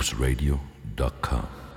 loopsradio.com.